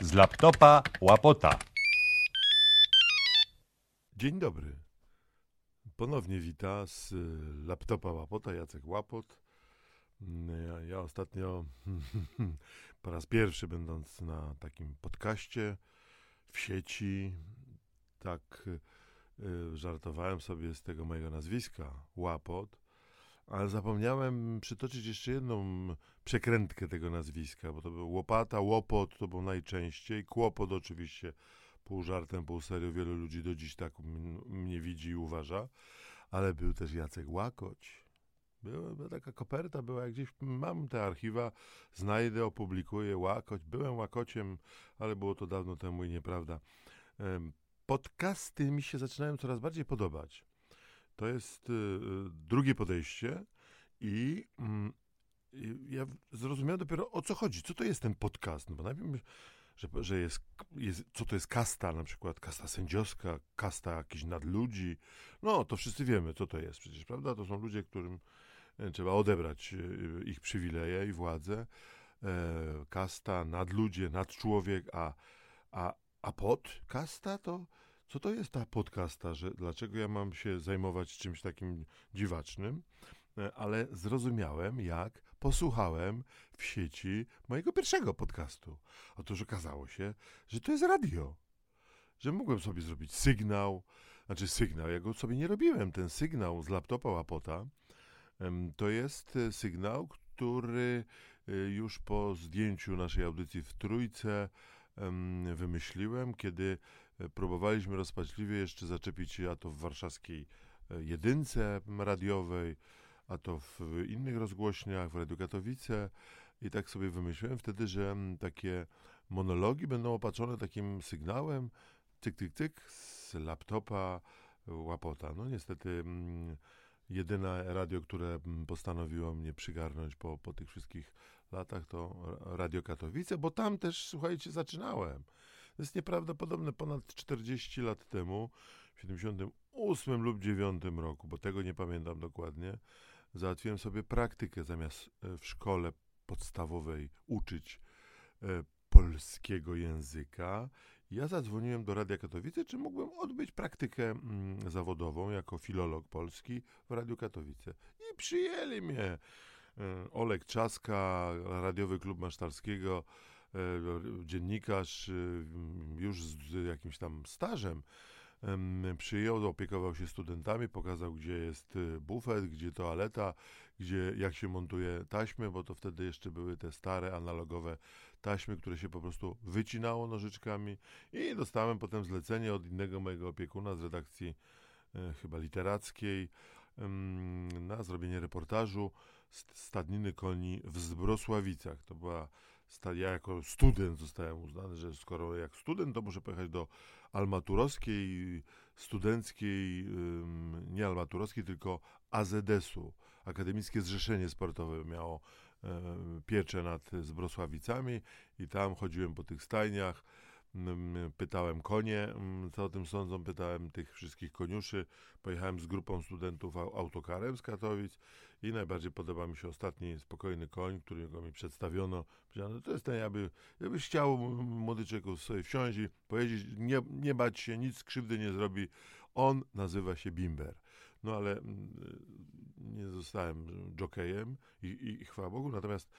z laptopa łapota. Dzień dobry. Ponownie wita z y, laptopa Łapota Jacek Łapot. Mm, Ja, ja ostatnio po raz pierwszy będąc na takim podcaście w sieci, tak y, y, żartowałem sobie z tego mojego nazwiska Łapot, ale zapomniałem przytoczyć jeszcze jedną przekrętkę tego nazwiska, bo to był Łopata, Łopot to był najczęściej, Kłopot oczywiście pół żartem, pół serio. Wielu ludzi do dziś tak mnie widzi i uważa. Ale był też Jacek Łakoć. Była, taka koperta, była gdzieś, mam te archiwa, znajdę, opublikuję Łakoć. Byłem Łakociem, ale było to dawno temu i nieprawda. Podcasty mi się zaczynają coraz bardziej podobać. To jest y, y, drugie podejście i mm, i ja zrozumiałem dopiero o co chodzi. Co to jest ten podcast? No bo najpierw że, że jest, jest, co to jest kasta, na przykład kasta sędziowska, kasta jakichś nadludzi. No, to wszyscy wiemy, co to jest przecież, prawda? To są ludzie, którym e, trzeba odebrać e, ich przywileje i władzę. E, kasta, nadludzie, nadczłowiek, a, a, a podkasta to... Co to jest ta podkasta? Że, dlaczego ja mam się zajmować czymś takim dziwacznym? E, Ale zrozumiałem, jak posłuchałem w sieci mojego pierwszego podcastu. Otóż okazało się, że to jest radio. Że mogłem sobie zrobić sygnał, znaczy sygnał, ja go sobie nie robiłem. Ten sygnał z laptopa Łapota to jest e, sygnał, który e, już po zdjęciu naszej audycji w Trójce em, wymyśliłem, kiedy próbowaliśmy rozpaczliwie jeszcze zaczepić a to w warszawskiej e, jedynce radiowej, a to w innych rozgłośniach, w Radiu Katowice. I tak sobie wymyśliłem wtedy, że mm, takie monologi będą opatrzone takim sygnałem, cyk, cyk, cyk, z laptopa łapota. No niestety mm, jedyne radio, które mm, postanowiło mnie przygarnąć po, po tych wszystkich latach, to Radio Katowice, bo tam też, słuchajcie, zaczynałem. To jest nieprawdopodobne, ponad 40 lat temu, w 78 lub 9 roku, bo tego nie pamiętam dokładnie, załatwiłem sobie praktykę zamiast e, w szkole podstawowej uczyć e, polskiego języka. Ja zadzwoniłem do Radia Katowice, czy mógłbym odbyć praktykę mm, zawodową jako filolog polski w Radiu Katowice. I przyjęli mnie. E, Olek Czaska, Radiowy Klub Masztalskiego, e, dziennikarz e, już z jakimś tam stażem, em, przyjął, opiekował się studentami, pokazał, gdzie jest y, bufet, gdzie toaleta, gdzie, jak się montuje taśmy, bo to wtedy jeszcze były te stare, analogowe taśmy, które się po prostu wycinało nożyczkami i dostałem potem zlecenie od innego mojego opiekuna z redakcji e, chyba literackiej na zrobienie reportażu st- stadniny koni w Zbrosławicach. To była ja jako student zostałem uznany, że skoro jak student, to muszę pojechać do Almaturowskiej, studenckiej, nie Almaturowskiej, tylko AZS-u. Akademickie Zrzeszenie Sportowe miało e, pieczę nad Zbrosławicami i tam chodziłem po tych stajniach, pytałem konie, co o tym sądzą, pytałem tych wszystkich koniuszy, pojechałem z grupą studentów au- autokarem z Katowic i najbardziej podoba mi się ostatni spokojny koń, którego mi przedstawiono. Powiedziano, to jest ten, jakby, jakbyś chciał młody człowieku sobie wsiąść i powiedzieć, nie, nie bać się, nic krzywdy nie zrobi. On nazywa się Bimber. No ale nie zostałem jokejem i, i, i chwała Bogu, natomiast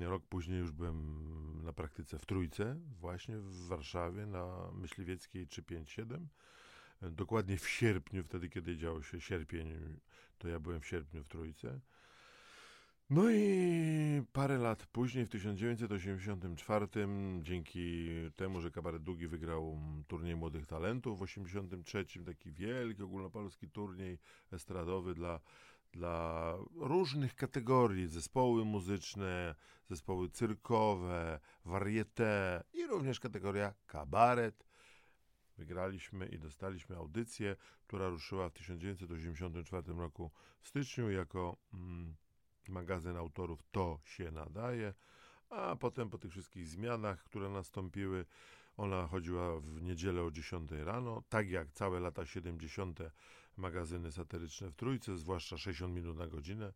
rok później już byłem na praktyce w Trójce, właśnie w Warszawie, na Myśliwieckiej 357. Dokładnie w sierpniu, wtedy kiedy działo się sierpień, to ja byłem w sierpniu w Trójce. No i parę lat później, w 1984, dzięki temu, że Kabaret Długi wygrał turniej Młodych Talentów w 83, taki wielki ogólnopolski turniej estradowy dla, dla różnych kategorii, zespoły muzyczne, zespoły cyrkowe, varieté i również kategoria kabaret. Wygraliśmy i dostaliśmy audycję, która ruszyła w 1984 roku w styczniu jako mm, magazyn autorów To się nadaje, a potem po tych wszystkich zmianach, które nastąpiły, ona chodziła w niedzielę o 10 rano, tak jak całe lata 70. magazyny satyryczne w Trójce, zwłaszcza 60 minut na godzinę.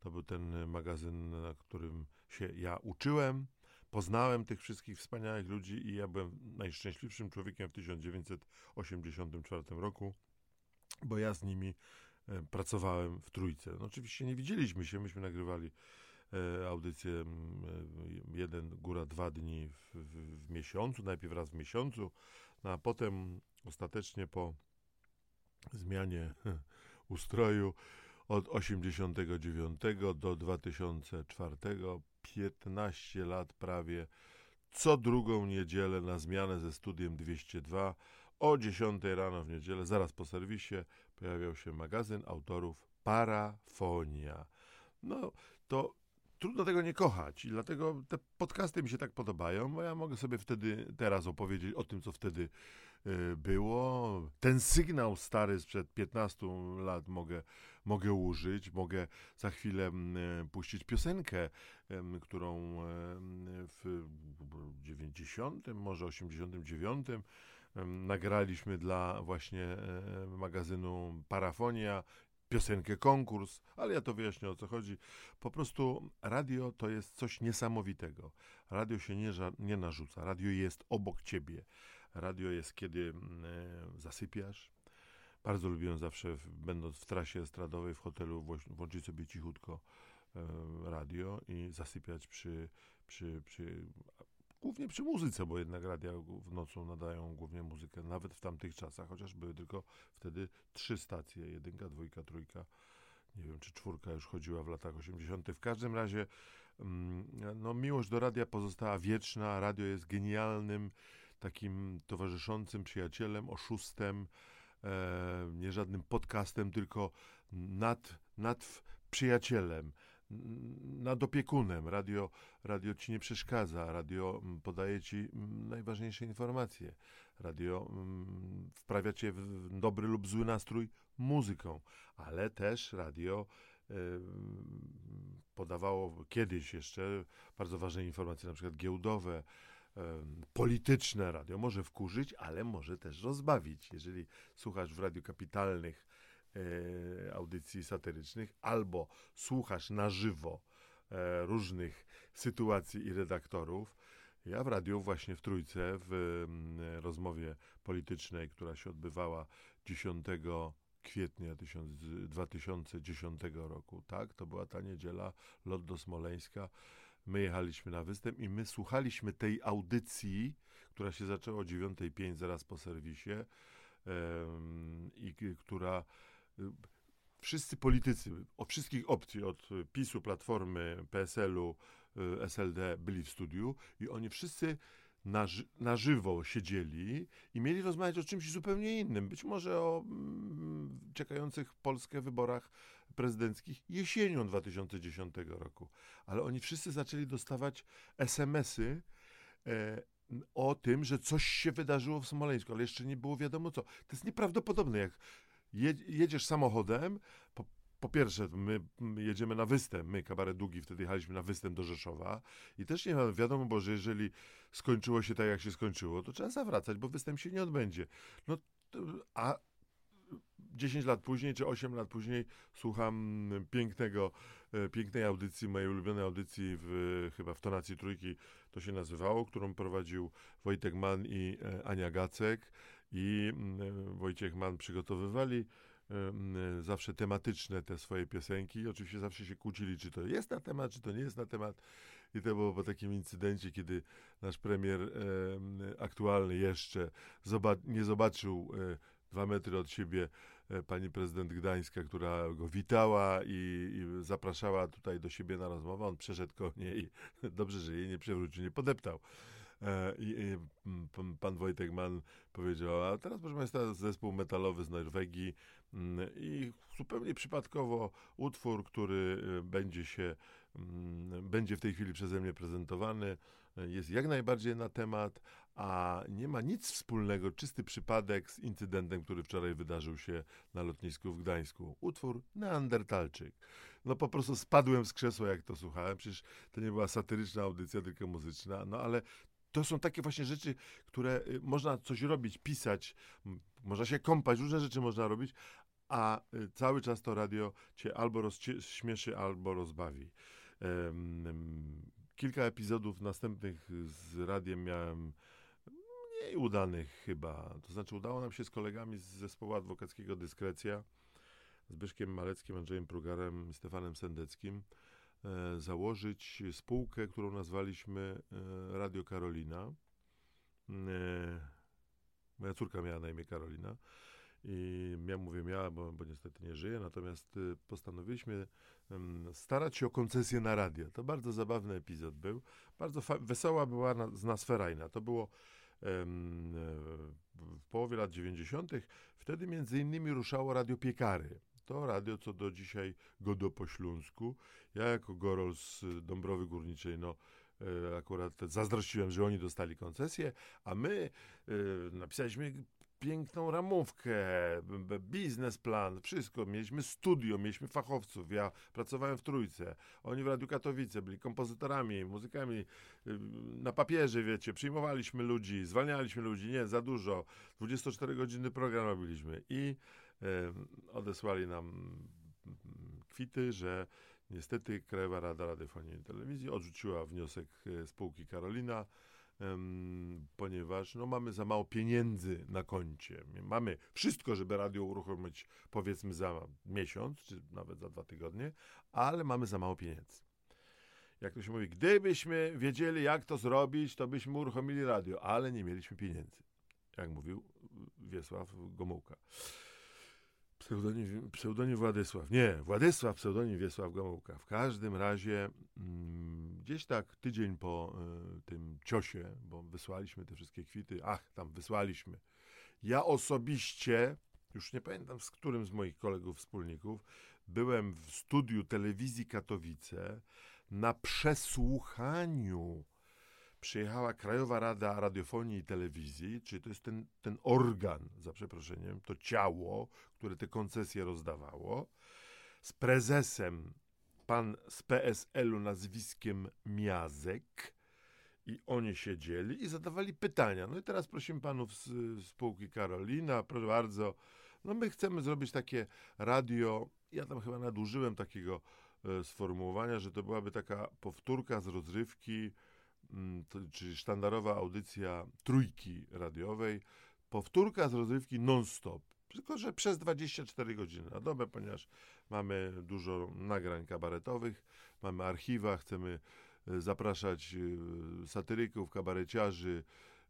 To był ten magazyn, na którym się ja uczyłem. Poznałem tych wszystkich wspaniałych ludzi i ja byłem najszczęśliwszym człowiekiem w 1984 roku, bo ja z nimi e, pracowałem w trójce. No, oczywiście nie widzieliśmy się, myśmy nagrywali e, audycję e, jeden, góra dwa dni w, w, w, miesiącu, najpierw raz w miesiącu, no, a potem ostatecznie po zmianie ustroju od 89 do 2004, 15 lat prawie, co drugą niedzielę na zmianę ze studiem 202 o 10 rano w niedzielę, zaraz po serwisie, pojawiał się magazyn autorów Parafonia. No, to trudno tego nie kochać i dlatego te podcasty mi się tak podobają, bo ja mogę sobie wtedy teraz opowiedzieć o tym, co wtedy było. Ten sygnał stary sprzed 15 lat mogę, mogę użyć, mogę za chwilę y, puścić piosenkę, y, którą w 90, może 89 nagraliśmy dla właśnie magazynu Parafonia piosenkę konkurs, ale ja to wyjaśnię o co chodzi. Po prostu radio to jest coś niesamowitego. Radio się nie, nie narzuca, radio jest obok ciebie. Radio jest kiedy mm, e, zasypiasz. Bardzo lubiłem zawsze, będąc w trasie estradowej w hotelu, włączyć sobie cichutko e, radio i zasypiać przy, przy, przy głównie przy muzyce, bo jednak radia w nocą nadają głównie muzykę, nawet w tamtych czasach, chociaż były tylko wtedy trzy stacje, jedynka, dwójka, trójka, nie wiem, czy czwórka już chodziła w latach 80. W każdym razie, mm, no, miłość do radia pozostała wieczna, radio jest genialnym, takim towarzyszącym przyjacielem, oszustem, e, nie żadnym podcastem, tylko nad, nad przyjacielem nad opiekunem. Radio, radio ci nie przeszkadza, radio podaje ci najważniejsze informacje. Radio wprawia cię w dobry lub zły nastrój muzyką, ale też radio podawało kiedyś jeszcze bardzo ważne informacje, na przykład giełdowe, polityczne radio. Może wkurzyć, ale może też rozbawić. Jeżeli słuchasz w radiu kapitalnych e, audycji satyrycznych, albo słuchasz na żywo e, różnych sytuacji i redaktorów. Ja w radiu właśnie w Trójce, w m, rozmowie politycznej, która się odbywała 10 kwietnia 2010 roku, tak, to była ta niedziela, lot do Smoleńska. My jechaliśmy na występ i my słuchaliśmy tej audycji, która się zaczęła o 9.05 zaraz po serwisie i która wszyscy politycy o wszystkich opcji, od PiSu, Platformy, PSL-u, y, SLD byli w studiu i oni wszyscy na, na żywo siedzieli i mieli rozmawiać o czymś zupełnie innym. Być może o mm, czekających Polskę wyborach prezydenckich jesienią 2010 roku. Ale oni wszyscy zaczęli dostawać SMS-y e, o tym, że coś się wydarzyło w Smoleńsku, ale jeszcze nie było wiadomo co. To jest nieprawdopodobne, jak jedziesz samochodem, po, po, pierwsze, my jedziemy na występ, my, kabaret Długi, wtedy jechaliśmy na występ do Rzeszowa i też nie wiadomo, bo że jeżeli skończyło się tak, jak się skończyło, to trzeba zawracać, bo występ się nie odbędzie. No, a 10 lat później, czy 8 lat później słucham pięknego, e, pięknej audycji, mojej ulubionej audycji w, chyba w tonacji trójki to się nazywało, którą prowadził Wojtek Mann i e, Ania Gacek i mm, Wojciech Mann przygotowywali mm, zawsze tematyczne te swoje piosenki oczywiście zawsze się kłócili, czy to jest na temat, czy to nie jest na temat. I to było po takim incydencie, kiedy nasz premier e, aktualny jeszcze nie zobaczył e, dwa metry od siebie e, pani prezydent Gdańska, która go witała i, i, zapraszała tutaj do siebie na rozmowę. On przeszedł koło niej dobrze, że jej nie przewrócił, nie podeptał. E, I, pan Wojtek Mann powiedział, a teraz proszę Państwa zespół metalowy z Norwegii i zupełnie przypadkowo utwór, który e, będzie się, będzie w tej chwili przeze mnie prezentowany, e, jest jak najbardziej na temat, a nie ma nic wspólnego, czysty przypadek z incydentem, który wczoraj wydarzył się na lotnisku w Gdańsku. Utwór Neandertalczyk. No po prostu spadłem z krzesła, jak to słuchałem. Przecież to nie była satyryczna audycja, tylko muzyczna. No ale to są takie właśnie rzeczy, które y, można coś robić, pisać, można się kąpać, różne rzeczy można robić, a y, cały czas to radio cię albo rozśmieszy, albo rozbawi. kilka epizodów następnych z radiem miałem mniej udanych chyba. To znaczy udało nam się z kolegami z zespołu adwokackiego Dyskrecja, Zbyszkiem Maleckim, Andrzejem Prugarem Stefanem Sendeckim e, założyć spółkę, którą nazwaliśmy e, Radio Karolina. E, moja córka miała na imię Karolina. I ja mówię miała, bo, bo niestety nie żyje, natomiast postanowiliśmy starać się o koncesję na radio. To bardzo zabawny epizod był. Bardzo wesoła była na, z nas ferajna. To było w połowie lat 90. Wtedy między innymi ruszało Radio Piekary. To radio, co do dzisiaj go po Śląsku. Ja jako Gorol z Dąbrowy Górniczej, no e, akurat zazdrościłem, że oni dostali koncesję, a my y, napisaliśmy piękną ramówkę, biznesplan, wszystko. Mieliśmy studio, mieliśmy fachowców. Ja pracowałem w Trójce. Oni w Radiu Katowice byli kompozytorami, muzykami. Y, na papierze, wiecie, przyjmowaliśmy ludzi, zwalnialiśmy ludzi. Nie, za dużo. 24-godzinny program robiliśmy. I y, odesłali nam mm, kwity, że niestety Krajowa Rada Radiofonii i Telewizji odrzuciła wniosek y, spółki Karolina ponieważ no, mamy za mało pieniędzy na koncie. Mamy wszystko, żeby radio uruchomić powiedzmy za miesiąc, czy nawet za dwa tygodnie, ale mamy za mało pieniędzy. Jak to się mówi, gdybyśmy wiedzieli, jak to zrobić, to byśmy uruchomili radio, ale nie mieliśmy pieniędzy. Jak mówił Wiesław Gomułka. Pseudonim, pseudonim Władysław. Nie, Władysław, pseudonim Wiesław Gomułka. W każdym razie mm, gdzieś tak tydzień po y, ciosie, bo wysłaliśmy te wszystkie kwity, ach, tam wysłaliśmy. Ja osobiście, już nie pamiętam z którym z moich kolegów, wspólników, byłem w studiu telewizji Katowice. Na przesłuchaniu przyjechała Krajowa Rada Radiofonii i Telewizji, czyli to jest ten, ten organ, za przeproszeniem, to ciało, które te koncesje rozdawało, z prezesem, pan z PSL-u nazwiskiem Miazek, i oni siedzieli i zadawali pytania. No i teraz prosimy panów z, z spółki Karolina, proszę bardzo, no my chcemy zrobić takie radio, ja tam chyba nadużyłem takiego e, sformułowania, że to byłaby taka powtórka z rozrywki Mm, to, czyli sztandarowa audycja trójki radiowej, powtórka z rozrywki non-stop. Tylko, że przez 24 godziny na dobę, ponieważ mamy dużo nagrań kabaretowych, mamy archiwa, chcemy zapraszać e, satyryków, kabareciarzy,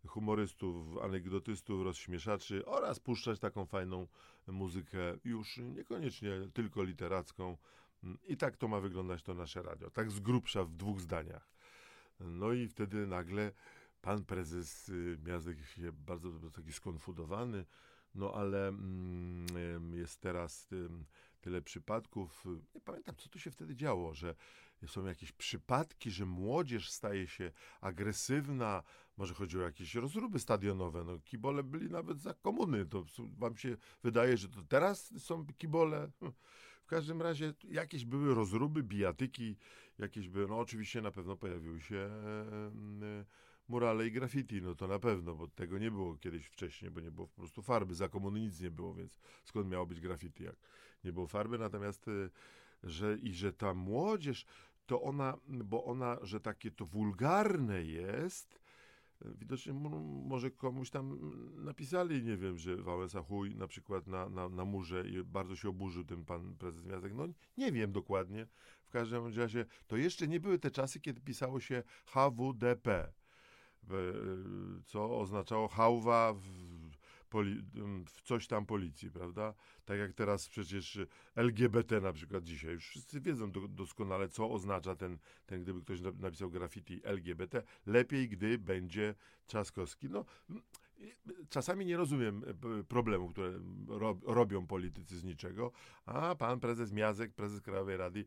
humorystów, anegdotystów, rozśmieszaczy oraz puszczać taką fajną muzykę, już niekoniecznie tylko literacką. Mm, I tak to ma wyglądać to nasze radio. Tak z grubsza w dwóch zdaniach. No i wtedy nagle pan prezes y, Miazek się bardzo taki skonfudowany, no ale mm, jest teraz tyle przypadków. Nie pamiętam, co tu się wtedy działo, że są jakieś przypadki, że młodzież staje się agresywna, może chodzi o jakieś rozruby stadionowe. No, kibole byli nawet za komuny. To wam się wydaje, że to teraz są kibole? W każdym razie jakieś były rozruby, bijatyki, jakieś były, no oczywiście na pewno pojawiły się murale i graffiti, no to na pewno, bo tego nie było kiedyś wcześniej, bo nie było po prostu farby, za komuny nic nie było, więc skąd miało być graffiti, jak nie było farby, natomiast e, że i że ta młodzież, to ona, bo ona, że takie to wulgarne jest, widocznie może komuś tam napisali, nie wiem, że Wałęsa chuj na przykład na, na, na murze i bardzo się oburzył ten pan prezes Miazek. No nie wiem dokładnie. W każdym razie to jeszcze nie były te czasy, kiedy pisało się HWDP, co oznaczało hałwa w coś tam policji, prawda? Tak jak teraz przecież LGBT na przykład dzisiaj. Już wszyscy wiedzą do, doskonale, co oznacza ten, ten, gdyby ktoś napisał graffiti LGBT. Lepiej, gdy będzie Trzaskowski. No, czasami nie rozumiem e, problemów, które robią politycy z niczego, a pan prezes Miazek, prezes Krajowej Rady,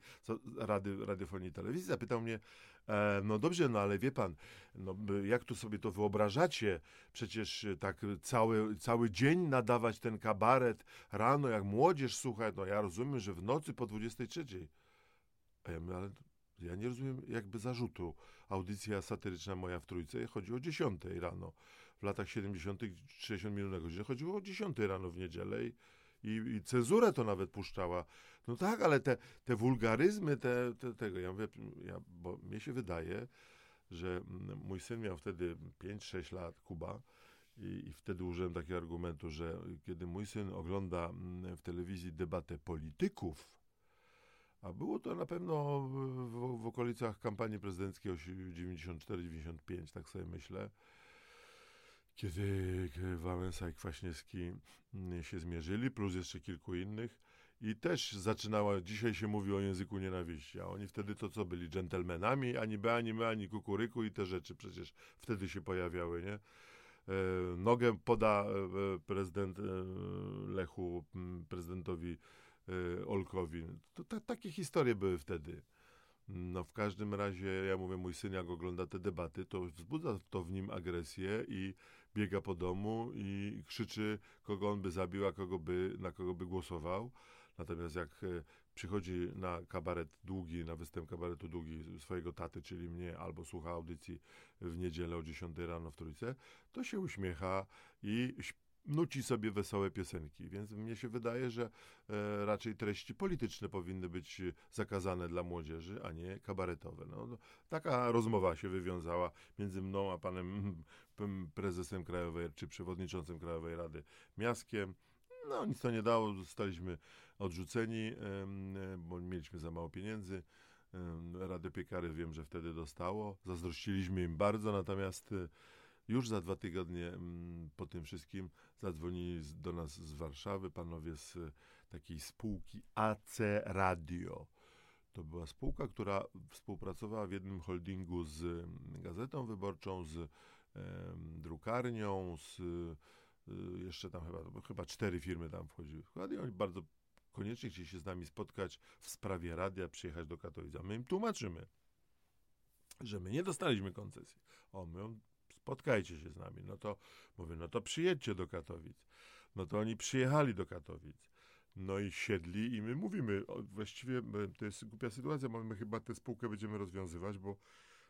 Rady Radiofonii i Telewizji zapytał mnie, e, no dobrze, no ale wie pan, no, jak tu sobie to wyobrażacie, przecież tak cały, cały dzień nadawać ten kabaret, rano jak młodzież słucha, no ja rozumiem, że w nocy po 23. A ja mówię, ale ja nie rozumiem jakby zarzutu. Audycja satyryczna moja w Trójce chodzi o 10 rano w latach 70. 60 minut na godzinę. Chodziło o 10 rano w niedzielę i, i, i cenzurę to nawet puszczała. No tak, ale te, te wulgaryzmy, te, te, tego, ja mówię, ja, bo mnie się wydaje, że mój syn miał wtedy 5-6 lat, Kuba, i, I, wtedy użyłem takiego argumentu, że kiedy mój syn ogląda mm, w telewizji debatę polityków, a było to na pewno w, w okolicach kampanii prezydenckiej 94-95, tak sobie myślę, kiedy Wałęsa i Kwaśniewski mm, się zmierzyli, plus jeszcze kilku innych. I też zaczynała, dzisiaj się mówi o języku nienawiści, a oni wtedy to co byli, dżentelmenami, ani be, ani my, ani kukuryku i te rzeczy przecież wtedy się pojawiały, nie? E, nogę poda e, prezydent e, Lechu prezydentowi Olkowi. To, takie historie były wtedy. No w każdym razie, ja mówię, mój syn jak ogląda te debaty, to wzbudza to w nim agresję i biega po domu i krzyczy, kogo on by zabił, a kogo by, na kogo by głosował. Natomiast jak przychodzi na kabaret długi, na występ kabaretu długi swojego taty, czyli mnie, albo słucha audycji w niedzielę o 10 rano w Trójce, to się uśmiecha i nuci sobie wesołe piosenki. Więc mnie się wydaje, że e, raczej treści polityczne powinny być zakazane dla młodzieży, a nie kabaretowe. No, no taka rozmowa się wywiązała między mną a panem prezesem Krajowej, czy przewodniczącym Krajowej Rady Miastkiem. No nic to nie dało, zostaliśmy odrzuceni, bo mieliśmy za mało pieniędzy. Radę Piekary wiem, że wtedy dostało. Zazdrościliśmy im bardzo, natomiast e, już za dwa tygodnie po tym wszystkim zadzwonili do nas z Warszawy panowie z e, takiej spółki AC Radio. To była spółka, która współpracowała w jednym holdingu z Gazetą Wyborczą, z drukarnią, z Y, jeszcze tam chyba, chyba cztery firmy tam wchodziły i oni bardzo koniecznie chcieli się z nami spotkać w sprawie radia, przyjechać do Katowic. A my im tłumaczymy, że my nie dostaliśmy koncesji. O, my spotkajcie się z nami. No to mówię, no to przyjedźcie do Katowic. No to oni przyjechali do Katowic. No i siedli i my mówimy, o, właściwie to jest głupia sytuacja, bo my chyba tę spółkę będziemy rozwiązywać, bo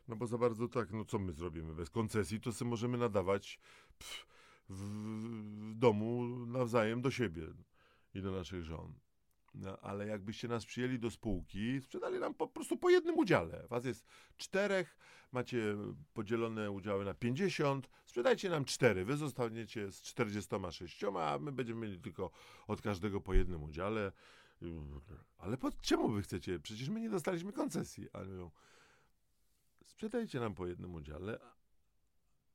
no bo za bardzo tak, no co my zrobimy bez koncesji, to sobie możemy nadawać pff, w domu nawzajem do siebie i do naszych żon. No, ale jakbyście nas przyjęli do spółki, sprzedali nam po prostu po jednym udziale. Was jest czterech, macie podzielone udziały na 50, sprzedajcie nam cztery, wy zostaniecie z 46, a my będziemy mieli tylko od każdego po jednym udziale. Ale po czemu wy chcecie? Przecież my nie dostaliśmy koncesji. Ale mówią, sprzedajcie nam po jednym udziale,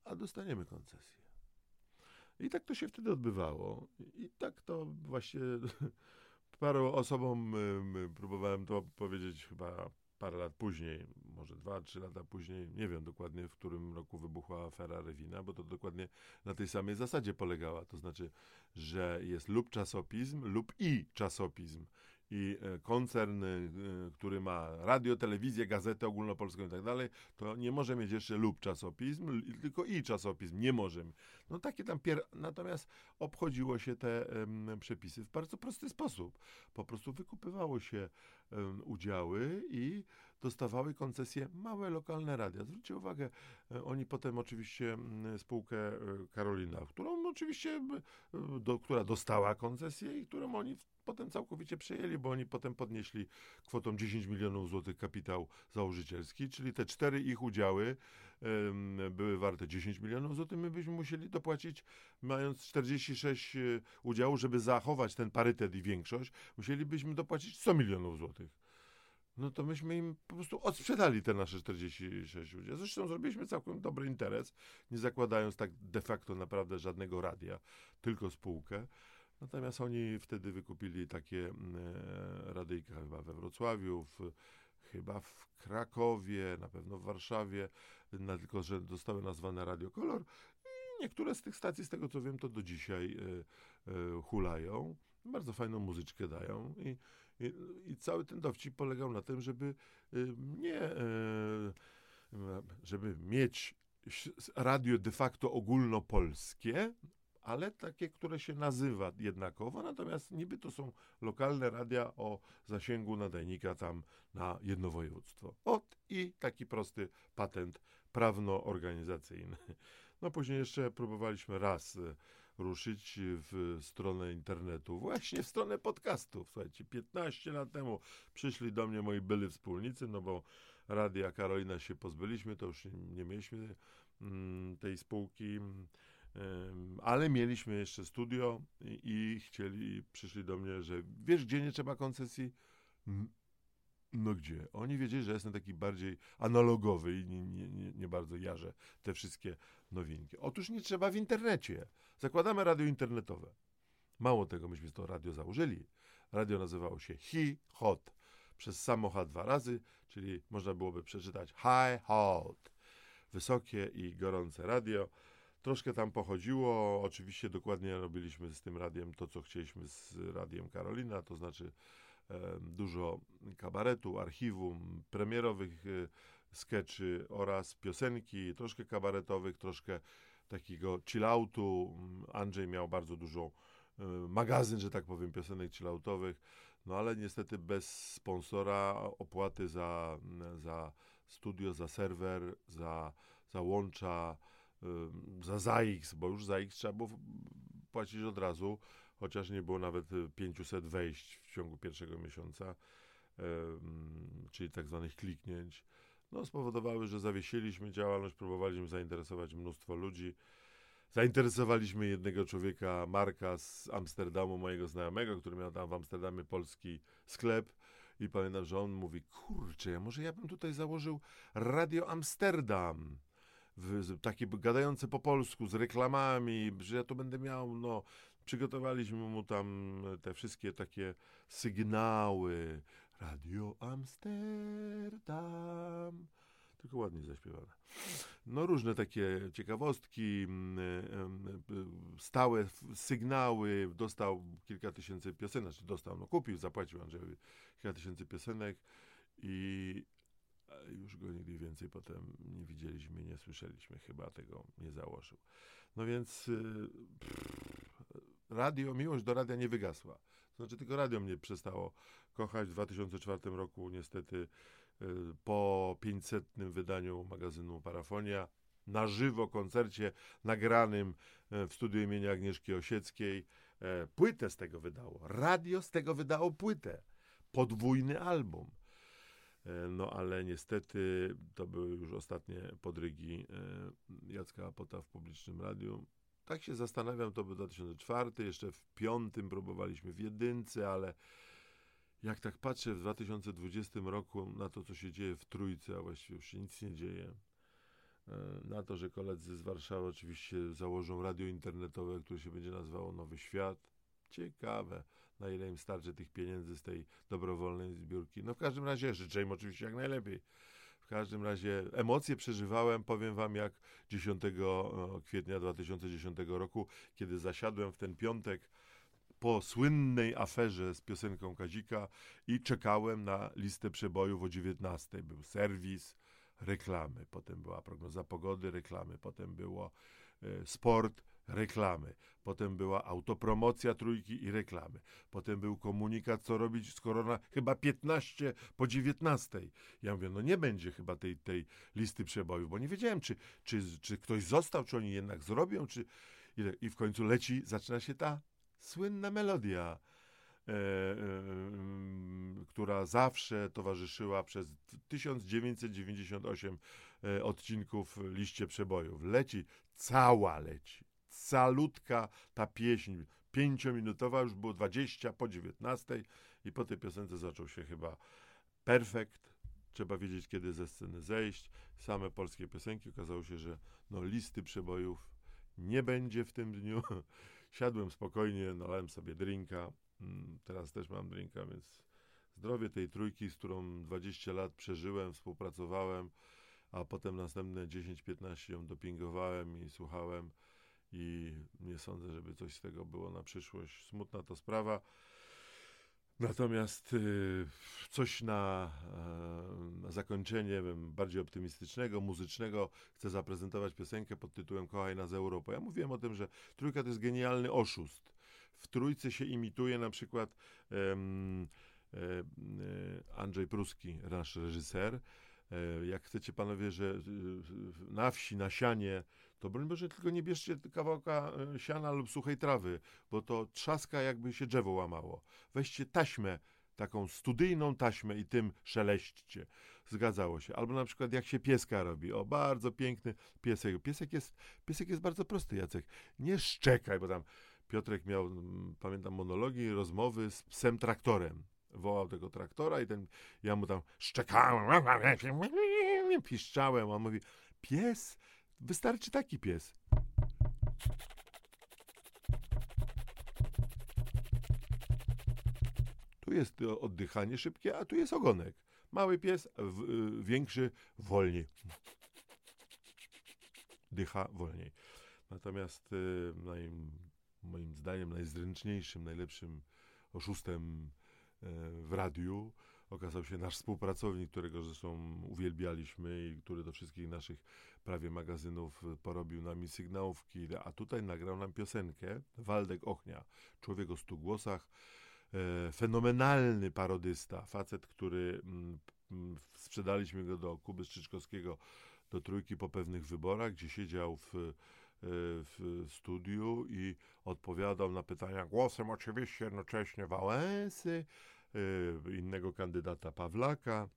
a dostaniemy koncesję. I tak to się wtedy odbywało. I tak to właśnie paru osobom próbowałem to powiedzieć chyba parę lat później, może dwa, trzy lata później, nie wiem dokładnie, w którym roku wybuchła afera Rewina, bo to dokładnie na tej samej zasadzie polegała. To znaczy, że jest lub czasopizm, lub i czasopizm i e, koncern, e, który ma radio, telewizję, gazetę ogólnopolską i tak dalej, to nie może mieć jeszcze lub czasopism, tylko i czasopism. Nie może. No takie tam pier... Natomiast obchodziło się te um, przepisy w bardzo prosty sposób. Po prostu wykupywało się um, udziały i dostawały koncesje małe lokalne radia. Zwróćcie uwagę, e, oni potem oczywiście spółkę Karolina, którą oczywiście, do, która dostała koncesję i którą oni potem całkowicie przejęli, bo oni potem podnieśli kwotą 10 milionów złotych kapitał założycielski, czyli te cztery ich udziały były warte 10 milionów złotych, my byśmy musieli dopłacić, mając 46 e, udziałów, żeby zachować ten parytet i większość, musielibyśmy dopłacić 100 milionów złotych no to myśmy im po prostu odsprzedali te nasze 46 udziałów. Zresztą zrobiliśmy całkiem dobry interes, nie zakładając tak de facto naprawdę żadnego radia, tylko spółkę. Natomiast oni wtedy wykupili takie mm, e, radyjka chyba we Wrocławiu, w, chyba w Krakowie, na pewno w Warszawie, na, tylko że zostały nazwane Radiokolor. I niektóre z tych stacji, z tego co wiem, to do dzisiaj e, e, hulają. Bardzo fajną muzyczkę dają i, i, i, cały ten dowcip polegał na tym, żeby e, nie, e, żeby mieć radio de facto ogólnopolskie, ale takie, które się nazywa jednakowo, natomiast niby to są lokalne radia o zasięgu nadajnika tam na jedno województwo. Ot i taki prosty patent prawno-organizacyjny. No później jeszcze próbowaliśmy raz e, ruszyć w stronę internetu, właśnie w stronę podcastów. Słuchajcie, 15 lat temu przyszli do mnie moi byli wspólnicy, no bo Radia Karolina się pozbyliśmy, to już nie, mieliśmy mm, tej spółki, mm, ale mieliśmy jeszcze studio i, i chcieli, przyszli do mnie, że wiesz, gdzie nie trzeba koncesji? No gdzie? Oni wiedzieli, że jestem taki bardziej analogowy i nie, nie, nie, bardzo jarzę te wszystkie nowinki. Otóż nie trzeba w internecie. Zakładamy radio internetowe. Mało tego, myśmy to radio założyli. Radio nazywało się Hi Hot przez samochód dwa razy, czyli można byłoby przeczytać High Hot. Wysokie i gorące radio. Troszkę tam pochodziło. Oczywiście dokładnie robiliśmy z tym radiem to, co chcieliśmy z radiem Karolina, to znaczy dużo kabaretu, archiwum, premierowych e, skeczy oraz piosenki, troszkę kabaretowych, troszkę takiego chilloutu. Andrzej miał bardzo dużo e, magazyn, że tak powiem, piosenek chilloutowych, no ale niestety bez sponsora opłaty za, za studio, za serwer, za, za łącza, za ZAX, bo już ZAX trzeba było płacić od razu, chociaż nie było nawet 500 wejść w ciągu pierwszego miesiąca, czyli tak zwanych kliknięć, no, spowodowały, że zawiesiliśmy działalność, próbowaliśmy zainteresować mnóstwo ludzi. Zainteresowaliśmy jednego człowieka, Marka z Amsterdamu, mojego znajomego, który miał tam w Amsterdamie polski sklep. I pamiętam, że on mówi, kurczę, może ja bym tutaj założył Radio Amsterdam w, takie gadające po polsku, z reklamami, że ja to będę miał, no, przygotowaliśmy mu tam te wszystkie takie sygnały, Radio Amsterdam, tylko ładnie zaśpiewane. No różne takie ciekawostki, mm, stałe sygnały, dostał kilka tysięcy piosenek, czy dostał, no kupił, zapłacił Andrzejowi kilka tysięcy piosenek i już go nigdy więcej potem nie widzieliśmy, nie słyszeliśmy, chyba tego nie założył. No więc y, pff, radio, miłość do radia nie wygasła. Znaczy tylko radio mnie przestało kochać. W 2004 roku niestety y, po 500 wydaniu magazynu Parafonia na żywo koncercie nagranym y, w studiu imienia Agnieszki Osieckiej płytę z tego wydało. Radio z tego wydało płytę. Podwójny album. No ale niestety to były już ostatnie podrygi Jacka Apota w publicznym radiu. Tak się zastanawiam, to był 2004, jeszcze w piątym próbowaliśmy w jedynce, ale jak tak patrzę w 2020 roku na to, co się dzieje w Trójce, a właściwie już się nic nie dzieje, e, na to, że koledzy z Warszawy oczywiście założą radio internetowe, które się będzie nazywało Nowy Świat. Ciekawe na ile im starczy tych pieniędzy z tej dobrowolnej zbiórki. No w każdym razie życzę im oczywiście jak najlepiej. Każdym razie emocje przeżywałem, powiem wam, jak 10 kwietnia 2010 roku, kiedy zasiadłem w ten piątek po słynnej aferze z piosenką Kazika i czekałem na listę przebojów o 19. Był serwis, reklamy, potem była prognoza pogody, reklamy, potem było e, sport, reklamy. Potem była autopromocja trójki i reklamy. Potem był komunikat, co robić z korona, chyba 15 po 19. Ja mówię, no nie będzie chyba tej, tej listy przebojów, bo nie wiedziałem, czy, czy, czy ktoś został, czy oni jednak zrobią, czy... I w końcu leci, zaczyna się ta słynna melodia. E, e, która zawsze towarzyszyła przez 1998 e, odcinków liście przebojów. Leci, cała leci calutka ta pieśń, pięciominutowa, już było 20 po 19 i po tej piosence zaczął się chyba perfekt. Trzeba wiedzieć, kiedy ze sceny zejść. Same polskie piosenki. Okazało się, że no, listy przebojów nie będzie w tym dniu. Siadłem spokojnie, nalałem sobie drinka. Mm, teraz też mam drinka, więc zdrowie tej trójki, z którą 20 lat przeżyłem, współpracowałem, a potem następne 10-15 ją dopingowałem i słuchałem i nie sądzę, żeby coś z tego było na przyszłość. Smutna to sprawa. Natomiast y, coś na, y, na zakończenie bardziej optymistycznego, muzycznego chcę zaprezentować piosenkę pod tytułem Kochaj nas Europę. Ja mówiłem o tym, że trójka to jest genialny oszust. W trójce się imituje na przykład y, Andrzej Pruski, nasz reżyser. E, jak chcecie panowie, że na wsi, na sianie to broń Boże, tylko nie bierzcie kawałka e, siana lub suchej trawy, bo to trzaska jakby się drzewo łamało. Weźcie taśmę taką studyjną taśmę i tym szeleśćcie. Zgadzało się. Albo na przykład jak się pieska robi. O, bardzo piękny piesek. Piesek jest, piesek jest bardzo prosty, Jacek. Nie szczekaj, bo tam Piotrek miał, mm, pamiętam, monologi, rozmowy z psem traktorem. Wołał tego traktora i ten, ja mu tam szczekałem, piszczałem. On mówi, pies, wystarczy taki pies. Tu jest oddychanie szybkie, a tu jest ogonek. Mały pies, w, y, większy, wolniej. Dycha wolniej. Natomiast y, naj, moim zdaniem najzręczniejszym, najlepszym oszustem y, w radiu okazał się nasz współpracownik, którego zresztą uwielbialiśmy i który do wszystkich naszych prawie magazynów porobił nami sygnałówki, a tutaj nagrał nam piosenkę Waldek Ochnia, człowiek o stu głosach, e, fenomenalny parodysta, facet, który mm, mm, sprzedaliśmy go do Kuby Strzyczkowskiego do trójki po pewnych wyborach, gdzie siedział w, e, w studiu i odpowiadał na pytania głosem oczywiście jednocześnie Wałęsy, e, innego kandydata Pawlaka.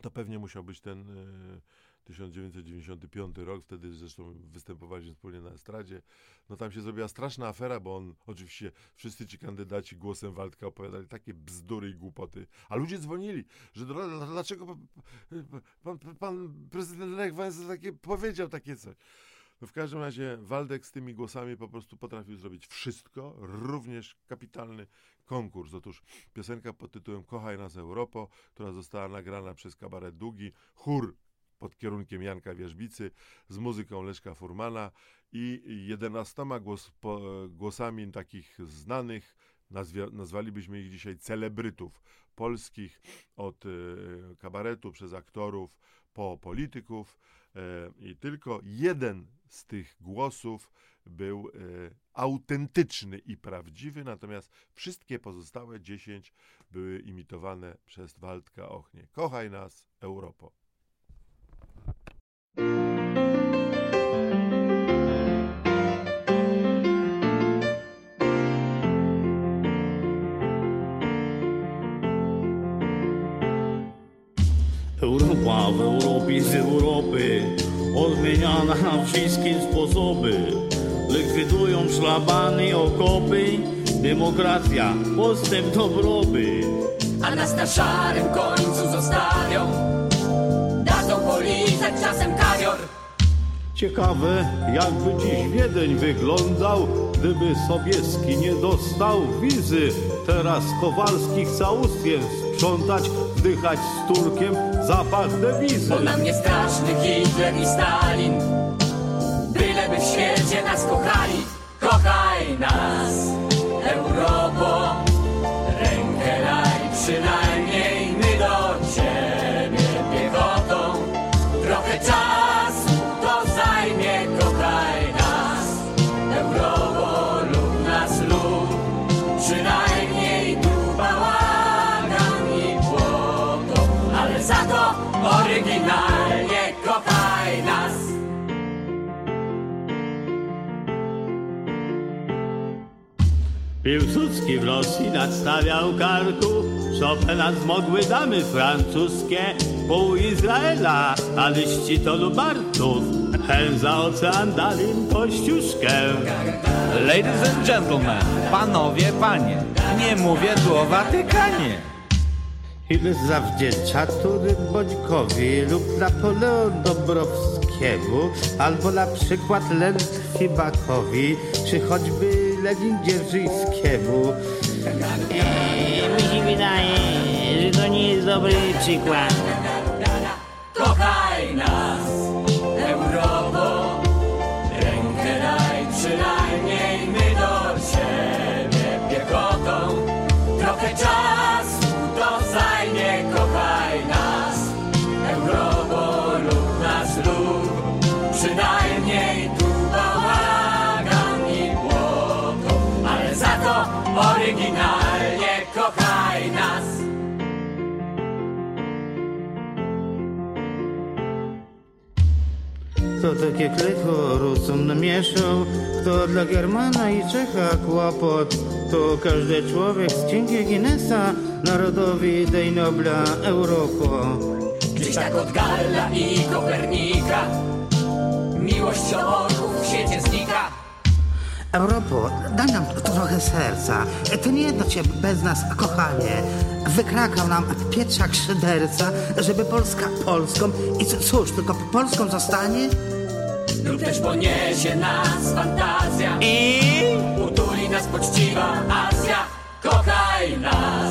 To pewnie musiał być ten 1995 rok, wtedy zresztą występowaliśmy wspólnie na estradzie. No tam się zrobiła straszna afera, bo on, oczywiście wszyscy ci kandydaci głosem Waldka opowiadali takie bzdury i głupoty, a ludzie dzwonili, że dlaczego pan, pan, prezydent Lech Wałęsa takie powiedział takie coś. No w każdym razie Waldek z tymi głosami po prostu potrafił zrobić wszystko, również kapitalny konkurs. Otóż piosenka pod tytułem Kochaj nas Europo, która została nagrana przez kabaret Długi, chór pod kierunkiem Janka Wierzbicy z muzyką Leszka Furmana i jedenastoma głos, po, głosami takich znanych, nazwie, nazwalibyśmy ich dzisiaj celebrytów polskich, od y, kabaretu przez aktorów po polityków y, i tylko jeden z tych głosów był y, autentyczny i prawdziwy, natomiast wszystkie pozostałe dziesięć były imitowane przez Waldka Ochnie. Kochaj nas, Europo. Europa w Europie z Europy odmieniana na wszystkie sposoby. Likwidują szlabany i okopy, demokracja, postęp dobroby. A nas na szarym końcu zostawią, dadzą polizać czasem kawior. Ciekawe, jakby dziś Wiedeń wyglądał, gdyby Sobieski nie dostał wizy. Teraz Kowalski chce ustien sprzątać, wdychać z Turkiem zapach dewizy. Bo na mnie straszny Hitler i Stalin, byleby w świecie nas kochali. Kochaj nas, Europo, rękę daj przynajmniej kochaj nas. Piłsudski w Rosji nadstawiał karku, Chopina zmogły damy francuskie, pół Izraela, a liści to lubartów, hen za ocean dali im kościuszkę. Ladies and gentlemen, panowie, panie, nie mówię tu o Watykanie. Ile zawdzięcza Turyn Bońkowi lub Napoleon Dąbrowskiemu, albo na przykład Lętwi Bakowi, czy choćby Lenin Dzierżyńskiemu. Eee, mi się wydaje, że to nie jest dobry przykład. Kochaj nas, Kto takie klecho Rusom namieszał, kto dla Germana i Czecha kłopot, to każdy człowiek z księgi Guinnessa narodowi dej Nobla Europo. Gdzieś tak od Galla i Kopernika. Miłość do orłów w świecie znika Europo, daj nam trochę serca. E, to nie jedno cię bez nas, kochanie. Wykrakał nam Pietrzak Szyderca, żeby Polska Polską i cóż, tylko Polską zostanie? Lub też poniesie nas fantazja i utuli nas poczciwa Azja. Kochaj nas!